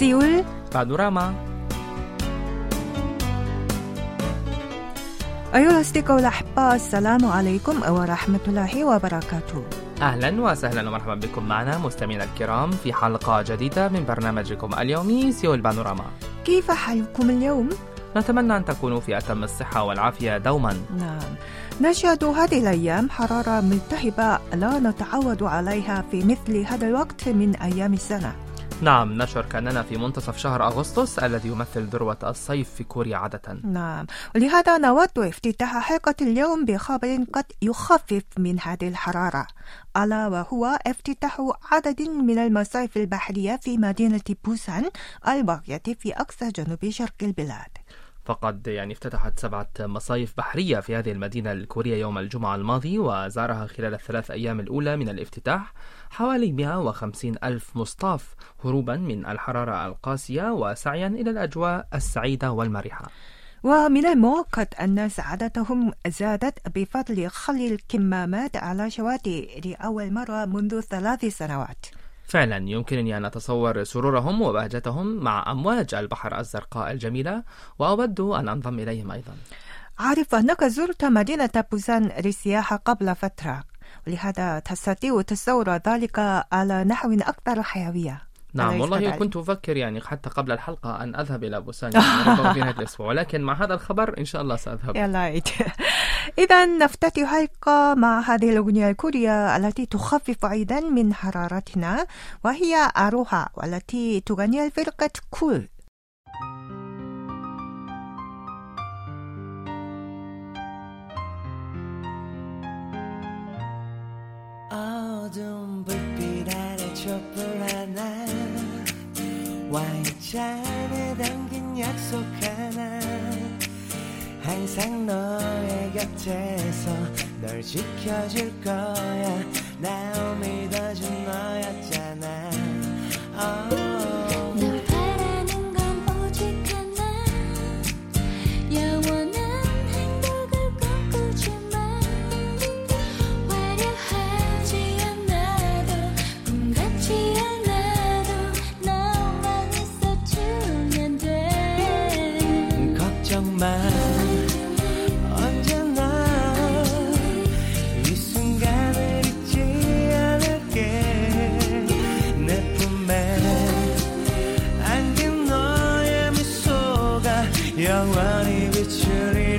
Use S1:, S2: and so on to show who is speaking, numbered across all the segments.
S1: سيول
S2: بانوراما
S1: أيها الأصدقاء الأحباء السلام عليكم ورحمة الله وبركاته.
S2: أهلا وسهلا ومرحبا بكم معنا مستمعينا الكرام في حلقة جديدة من برنامجكم اليومي سيول بانوراما.
S1: كيف حالكم اليوم؟
S2: نتمنى أن تكونوا في أتم الصحة والعافية دوما.
S1: نعم. نشهد هذه الأيام حرارة ملتهبة لا نتعود عليها في مثل هذا الوقت من أيام السنة.
S2: نعم نشعر كأننا في منتصف شهر أغسطس الذي يمثل ذروة الصيف في كوريا عادة.
S1: نعم. ولهذا نود افتتاح حلقة اليوم بخبر قد يخفف من هذه الحرارة ألا وهو افتتاح عدد من المصايف البحرية في مدينة بوسان الواقعة في أقصى جنوب شرق البلاد.
S2: فقد يعني افتتحت سبعة مصايف بحرية في هذه المدينة الكورية يوم الجمعة الماضي وزارها خلال الثلاث أيام الأولى من الافتتاح حوالي 150 ألف مصطاف هروبا من الحرارة القاسية وسعيا إلى الأجواء السعيدة والمرحة.
S1: ومن المؤكد أن سعادتهم زادت بفضل خلي الكمامات على شواطئ لأول مرة منذ ثلاث سنوات.
S2: فعلا يمكنني أن أتصور سرورهم وبهجتهم مع أمواج البحر الزرقاء الجميلة وأود أن أنضم إليهم أيضا.
S1: أعرف أنك زرت مدينة بوسان للسياحة قبل فترة ولهذا تستطيع تصور ذلك على نحو أكثر حيوية.
S2: نعم
S1: أليس
S2: والله
S1: كذلك؟
S2: كنت أفكر يعني حتى قبل الحلقة أن أذهب إلى بوسان يعني ربما في نهاية الأسبوع ولكن مع هذا الخبر إن شاء الله سأذهب
S1: يا لايت إذا نفتتح حلقة مع هذه الأغنية الكورية التي تخفف أيضا من حرارتنا وهي أروها والتي تغني الفرقة كول
S3: 어두운 불빛 아래 촛불 하나 와인잔에 담긴 약속 하나. 항상 너의 곁에서 널 지켜줄 거야 영원히 비추리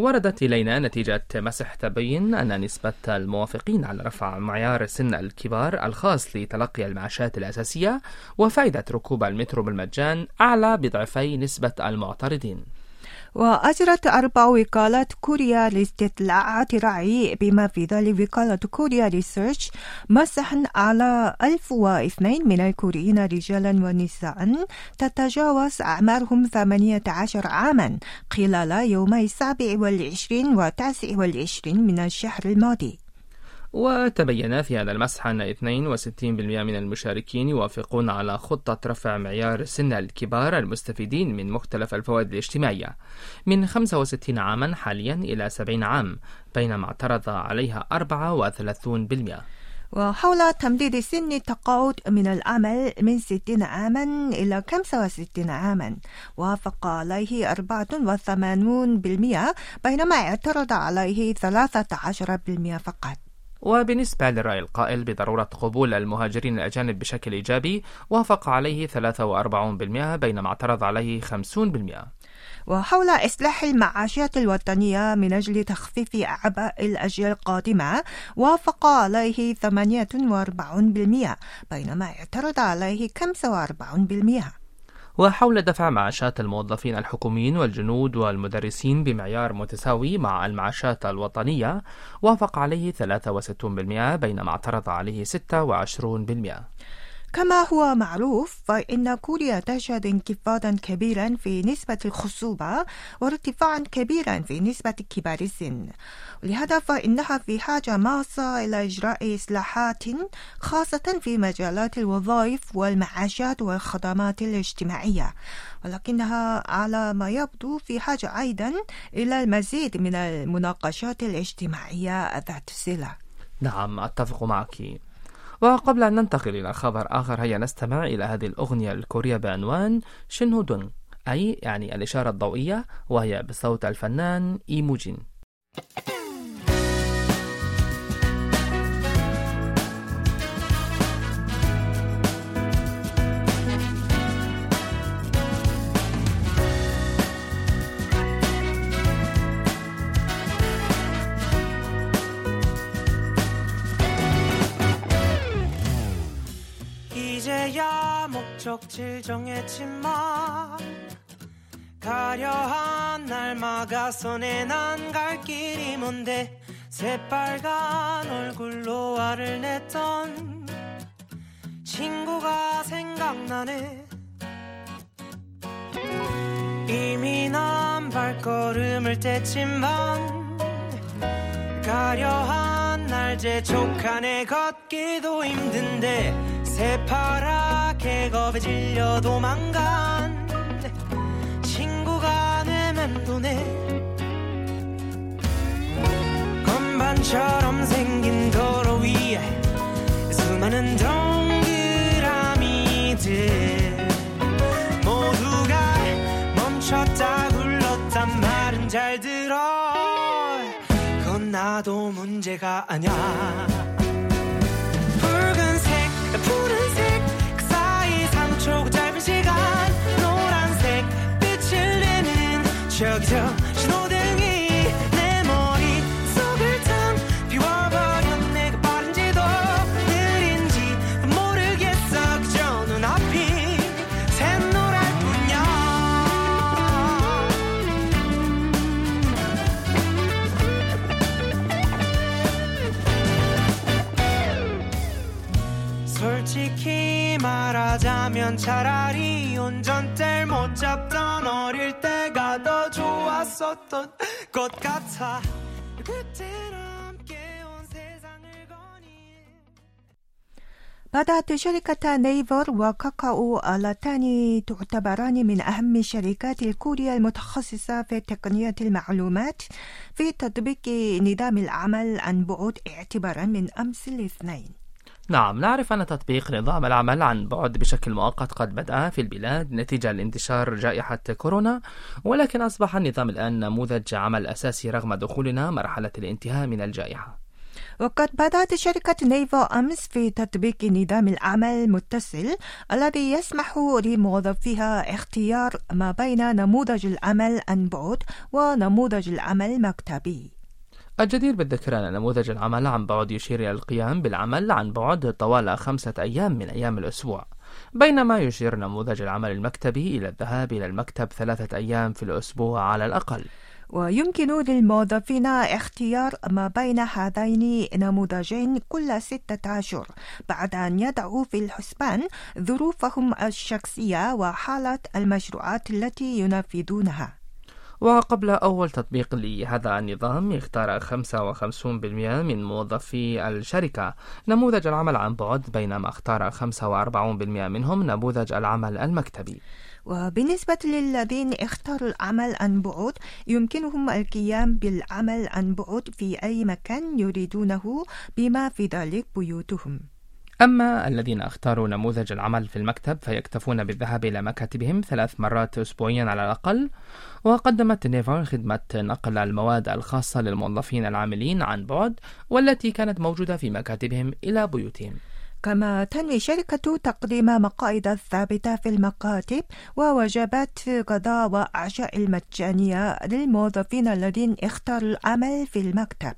S2: وردت إلينا نتيجة مسح تبين أن نسبة الموافقين على رفع معيار سن الكبار الخاص لتلقي المعاشات الأساسية وفائدة ركوب المترو بالمجان أعلى بضعفي نسبة المعترضين.
S1: وأجرت أربع وكالات كوريا لاستطلاعات رأي بما في ذلك وكالة كوريا ريسيرش مسحا على 1002 من الكوريين رجالا ونساء تتجاوز أعمارهم 18 عاما خلال يومي السابع والعشرين والتاسع والعشرين من الشهر الماضي.
S2: وتبين في هذا المسح أن 62% من المشاركين يوافقون على خطة رفع معيار سن الكبار المستفيدين من مختلف الفوائد الاجتماعية. من 65 عاما حاليا إلى 70 عام بينما اعترض عليها 34%
S1: وحول تمديد سن التقاعد من العمل من 60 عاما إلى 65 عاما. وافق عليه 84% بينما اعترض عليه 13% فقط.
S2: وبالنسبة للرأي القائل بضرورة قبول المهاجرين الأجانب بشكل إيجابي وافق عليه 43% بينما اعترض عليه 50%
S1: وحول إصلاح المعاشات الوطنية من أجل تخفيف أعباء الأجيال القادمة وافق عليه 48% بينما اعترض عليه 45%
S2: وحول دفع معاشات الموظفين الحكوميين والجنود والمدرسين بمعيار متساوي مع المعاشات الوطنية وافق عليه 63% بينما اعترض عليه 26%
S1: كما هو معروف فإن كوريا تشهد انخفاضا كبيرا في نسبة الخصوبة وارتفاعا كبيرا في نسبة كبار السن. لهذا فإنها في حاجة ماسة إلى إجراء إصلاحات خاصة في مجالات الوظائف والمعاشات والخدمات الاجتماعية. ولكنها على ما يبدو في حاجة أيضا إلى المزيد من المناقشات الاجتماعية ذات صلة.
S2: نعم أتفق معك. وقبل أن ننتقل إلى خبر آخر هيا نستمع إلى هذه الأغنية الكورية بعنوان شنهو دون أي يعني الإشارة الضوئية وهي بصوت الفنان إيموجين
S4: 적지 정했지만 가려한 날 막아서 내난 갈 길이 뭔데 새빨간 얼굴로 화를 냈던 친구가 생각나네. 이미 난 발걸음을 뗐지만 가려한 날 재촉하네. 걷기도 힘든데 새파랗게 겁에 질려 도망간 친구가 내 맴도네. 건반처럼 생긴 도로 위에 수많은 동그라미들 모두가 멈췄다 굴렀단 말은 잘 들어. 그건 나도 문제가 아냐 저기 저 잡던 어릴 때가 더 좋았었던 것 같아 그때는 함께 온 세상을 거니
S1: بدأت شركة نيفر وكاكاو اللتان تعتبران من أهم الشركات الكورية المتخصصة في تقنية المعلومات في تطبيق نظام العمل عن بعد اعتبارا من أمس الاثنين
S2: نعم نعرف أن تطبيق نظام العمل عن بعد بشكل مؤقت قد بدأ في البلاد نتيجة لانتشار جائحة كورونا ولكن أصبح النظام الآن نموذج عمل أساسي رغم دخولنا مرحلة الانتهاء من الجائحة.
S1: وقد بدأت شركة نيفو أمس في تطبيق نظام العمل المتصل الذي يسمح لموظفيها اختيار ما بين نموذج العمل عن بعد ونموذج العمل المكتبي
S2: الجدير بالذكر أن نموذج العمل عن بعد يشير إلى القيام بالعمل عن بعد طوال خمسة أيام من أيام الأسبوع. بينما يشير نموذج العمل المكتبي إلى الذهاب إلى المكتب ثلاثة أيام في الأسبوع على الأقل.
S1: ويمكن للموظفين اختيار ما بين هذين النموذجين كل ستة أشهر بعد أن يضعوا في الحسبان ظروفهم الشخصية وحالة المشروعات التي ينفذونها.
S2: وقبل أول تطبيق لهذا النظام اختار 55% من موظفي الشركة. نموذج العمل عن بعد بينما اختار 45% منهم نموذج العمل المكتبي.
S1: وبالنسبة للذين اختاروا العمل عن بعد يمكنهم القيام بالعمل عن بعد في أي مكان يريدونه بما في ذلك بيوتهم.
S2: أما الذين اختاروا نموذج العمل في المكتب فيكتفون بالذهاب إلى مكاتبهم ثلاث مرات أسبوعيا على الأقل وقدمت نيفر خدمة نقل المواد الخاصة للموظفين العاملين عن بعد والتي كانت موجودة في مكاتبهم إلى بيوتهم.
S1: كما تنوي شركة تقديم مقاعد ثابتة في المكاتب ووجبات غداء وعشاء المجانية للموظفين الذين اختاروا العمل في المكتب.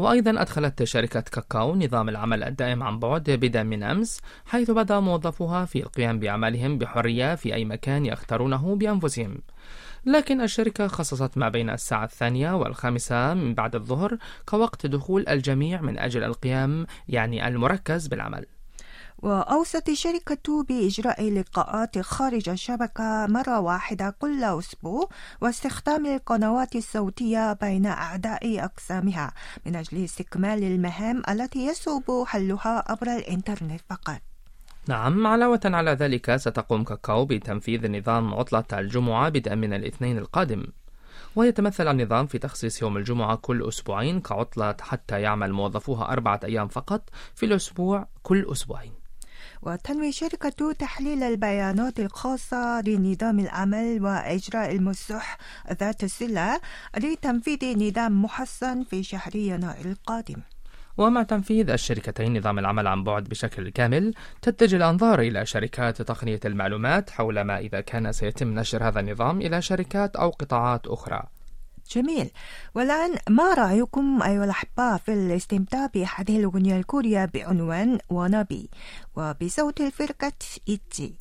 S2: وأيضا أدخلت شركة كاكاو نظام العمل الدائم عن بعد بدءا من أمس حيث بدأ موظفوها في القيام بأعمالهم بحرية في أي مكان يختارونه بأنفسهم. لكن الشركة خصصت ما بين الساعة الثانية والخامسة من بعد الظهر كوقت دخول الجميع من أجل القيام يعني المركز بالعمل.
S1: وأوصت الشركة بإجراء لقاءات خارج الشبكة مرة واحدة كل أسبوع واستخدام القنوات الصوتية بين أعضاء أقسامها من أجل استكمال المهام التي يصعب حلها عبر الإنترنت فقط.
S2: نعم علاوة على ذلك ستقوم كاكاو بتنفيذ نظام عطلة الجمعة بدءا من الاثنين القادم. ويتمثل النظام في تخصيص يوم الجمعة كل أسبوعين كعطلة حتى يعمل موظفوها أربعة أيام فقط في الأسبوع كل أسبوعين.
S1: وتنوي شركة تحليل البيانات الخاصة لنظام العمل وإجراء المسح ذات الصلة لتنفيذ نظام محسن في شهر يناير القادم.
S2: ومع تنفيذ الشركتين نظام العمل عن بعد بشكل كامل تتجه الأنظار إلى شركات تقنية المعلومات حول ما إذا كان سيتم نشر هذا النظام إلى شركات أو قطاعات أخرى.
S1: جميل. والآن ما رأيكم أيها الأحباء في الاستمتاع بهذه الأغنية الكورية بعنوان وانابي وبصوت الفرقة إيتزي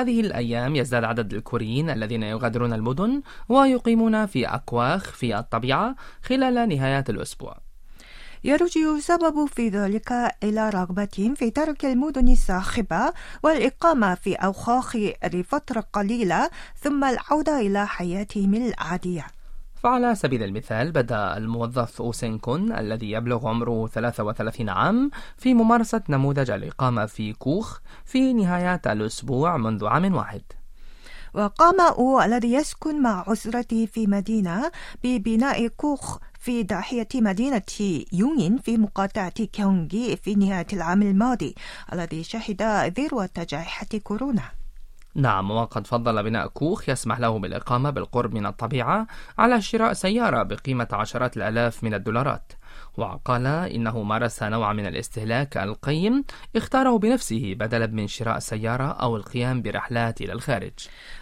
S2: هذه الأيام يزداد عدد الكوريين الذين يغادرون المدن ويقيمون في أكواخ في الطبيعة خلال نهايات الأسبوع.
S1: يرجع السبب في ذلك إلى رغبتهم في ترك المدن الصاخبة والإقامة في أوخاخ لفترة قليلة ثم العودة إلى حياتهم العادية.
S2: فعلى سبيل المثال بدأ الموظف أوسين كون الذي يبلغ عمره 33 عام في ممارسة نموذج الإقامة في كوخ في نهايات الأسبوع منذ عام واحد.
S1: وقام أو الذي يسكن مع أسرته في مدينة ببناء كوخ في ضاحية مدينة يونين في مقاطعة كيونغي في نهاية العام الماضي الذي شهد ذروة جائحة كورونا.
S2: نعم وقد فضل بناء كوخ يسمح له بالإقامة بالقرب من الطبيعة على شراء سيارة بقيمة عشرات الآلاف من الدولارات. وقال إنه مارس نوع من الاستهلاك القيم اختاره بنفسه بدلا من شراء سيارة أو القيام برحلات إلى الخارج.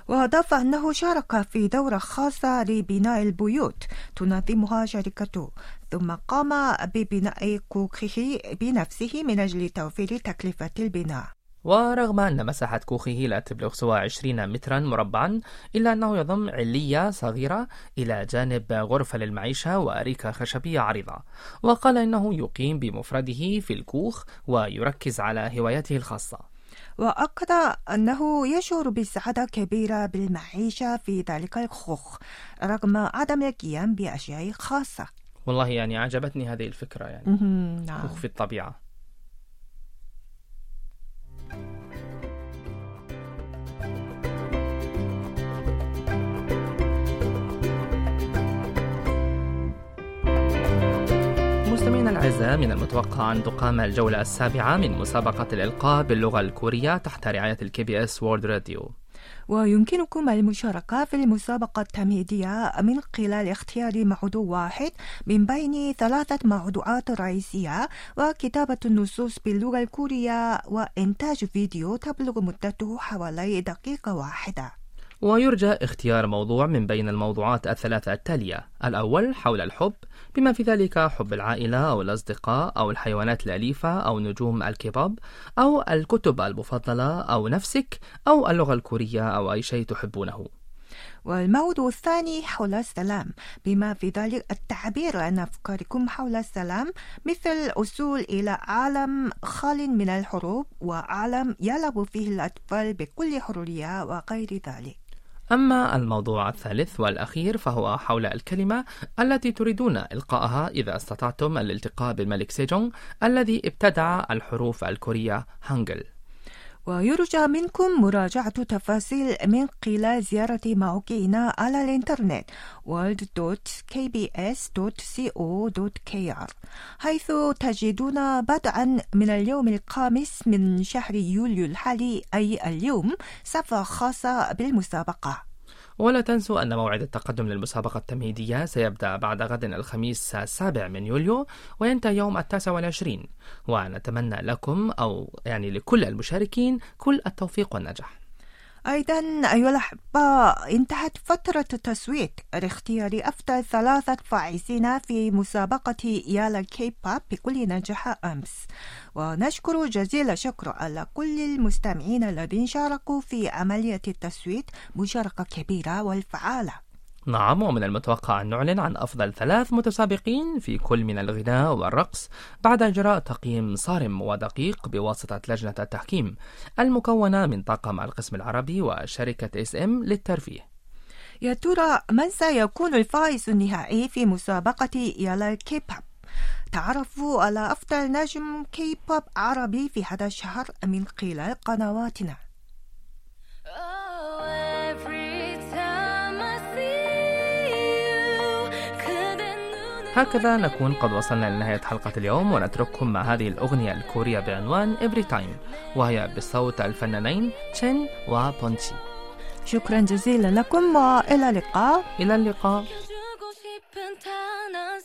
S1: وأضاف أنه شارك في دورة خاصة لبناء البيوت تنظمها شركته ثم قام ببناء كوخه بنفسه من أجل توفير تكلفة البناء.
S2: ورغم أن مساحة كوخه لا تبلغ سوى 20 مترا مربعا إلا أنه يضم علية صغيرة إلى جانب غرفة للمعيشة وأريكة خشبية عريضة. وقال إنه يقيم بمفرده في الكوخ ويركز على هواياته الخاصة.
S1: وأكد أنه يشعر بسعادة كبيرة بالمعيشة في ذلك الكوخ رغم عدم القيام بأشياء خاصة.
S2: والله يعني عجبتني هذه الفكرة يعني.
S1: مهم، نعم.
S2: كوخ في الطبيعة. الأعزاء من المتوقع أن تقام الجولة السابعة من مسابقة الإلقاء باللغة الكورية تحت رعاية ال KBS World Radio
S1: ويمكنكم المشاركة في المسابقة التمهيدية من خلال اختيار موضوع واحد من بين ثلاثة موضوعات رئيسية وكتابة النصوص باللغة الكورية وإنتاج فيديو تبلغ مدته حوالي دقيقة واحدة.
S2: ويرجى اختيار موضوع من بين الموضوعات الثلاثة التالية. الأول حول الحب بما في ذلك حب العائلة أو الأصدقاء أو الحيوانات الأليفة أو نجوم الكيبوب أو الكتب المفضلة أو نفسك أو اللغة الكورية أو أي شيء تحبونه.
S1: والموضوع الثاني حول السلام. بما في ذلك التعبير عن أفكاركم حول السلام مثل الوصول إلى عالم خال من الحروب وعالم يلعب فيه الأطفال بكل حرية وغير ذلك.
S2: أما الموضوع الثالث والأخير فهو حول الكلمة التي تريدون إلقاءها إذا استطعتم الالتقاء بالملك سيجونغ الذي ابتدع الحروف الكورية هانجل
S1: ويرجى منكم مراجعة تفاصيل من خلال زيارة موقعنا على الإنترنت world.kbs.co.kr حيث تجدون بدءا من اليوم الخامس من شهر يوليو الحالي أي اليوم صفحة خاصة بالمسابقة.
S2: ولا تنسوا أن موعد التقدم للمسابقة التمهيدية سيبدأ بعد غد الخميس السابع من يوليو وينتهي يوم التاسع والعشرين. ونتمنى لكم أو يعني لكل المشاركين كل التوفيق والنجاح.
S1: أيضا أيها الأحبة انتهت فترة التصويت. لاختيار أفضل ثلاثة فائزين في مسابقة يالا كي باب بكل نجاح أمس. ونشكر جزيل الشكر على كل المستمعين الذين شاركوا في عملية التصويت مشاركة كبيرة والفعالة.
S2: نعم ومن المتوقع أن نعلن عن أفضل ثلاث متسابقين في كل من الغناء والرقص بعد إجراء تقييم صارم ودقيق بواسطة لجنة التحكيم المكونة من طاقم القسم العربي وشركة إس إم للترفيه.
S1: يا ترى من سيكون الفائز النهائي في مسابقة يالا كي باب تعرفوا على أفضل نجم كي بوب عربي في هذا الشهر من خلال قنواتنا.
S2: هكذا نكون قد وصلنا لنهاية حلقة اليوم ونترككم مع هذه الأغنية الكورية بعنوان Every Time وهي بصوت الفنانين تشين وبونشي
S1: شكرا جزيلا لكم وإلى اللقاء.
S2: إلى اللقاء.
S5: Baby, 단한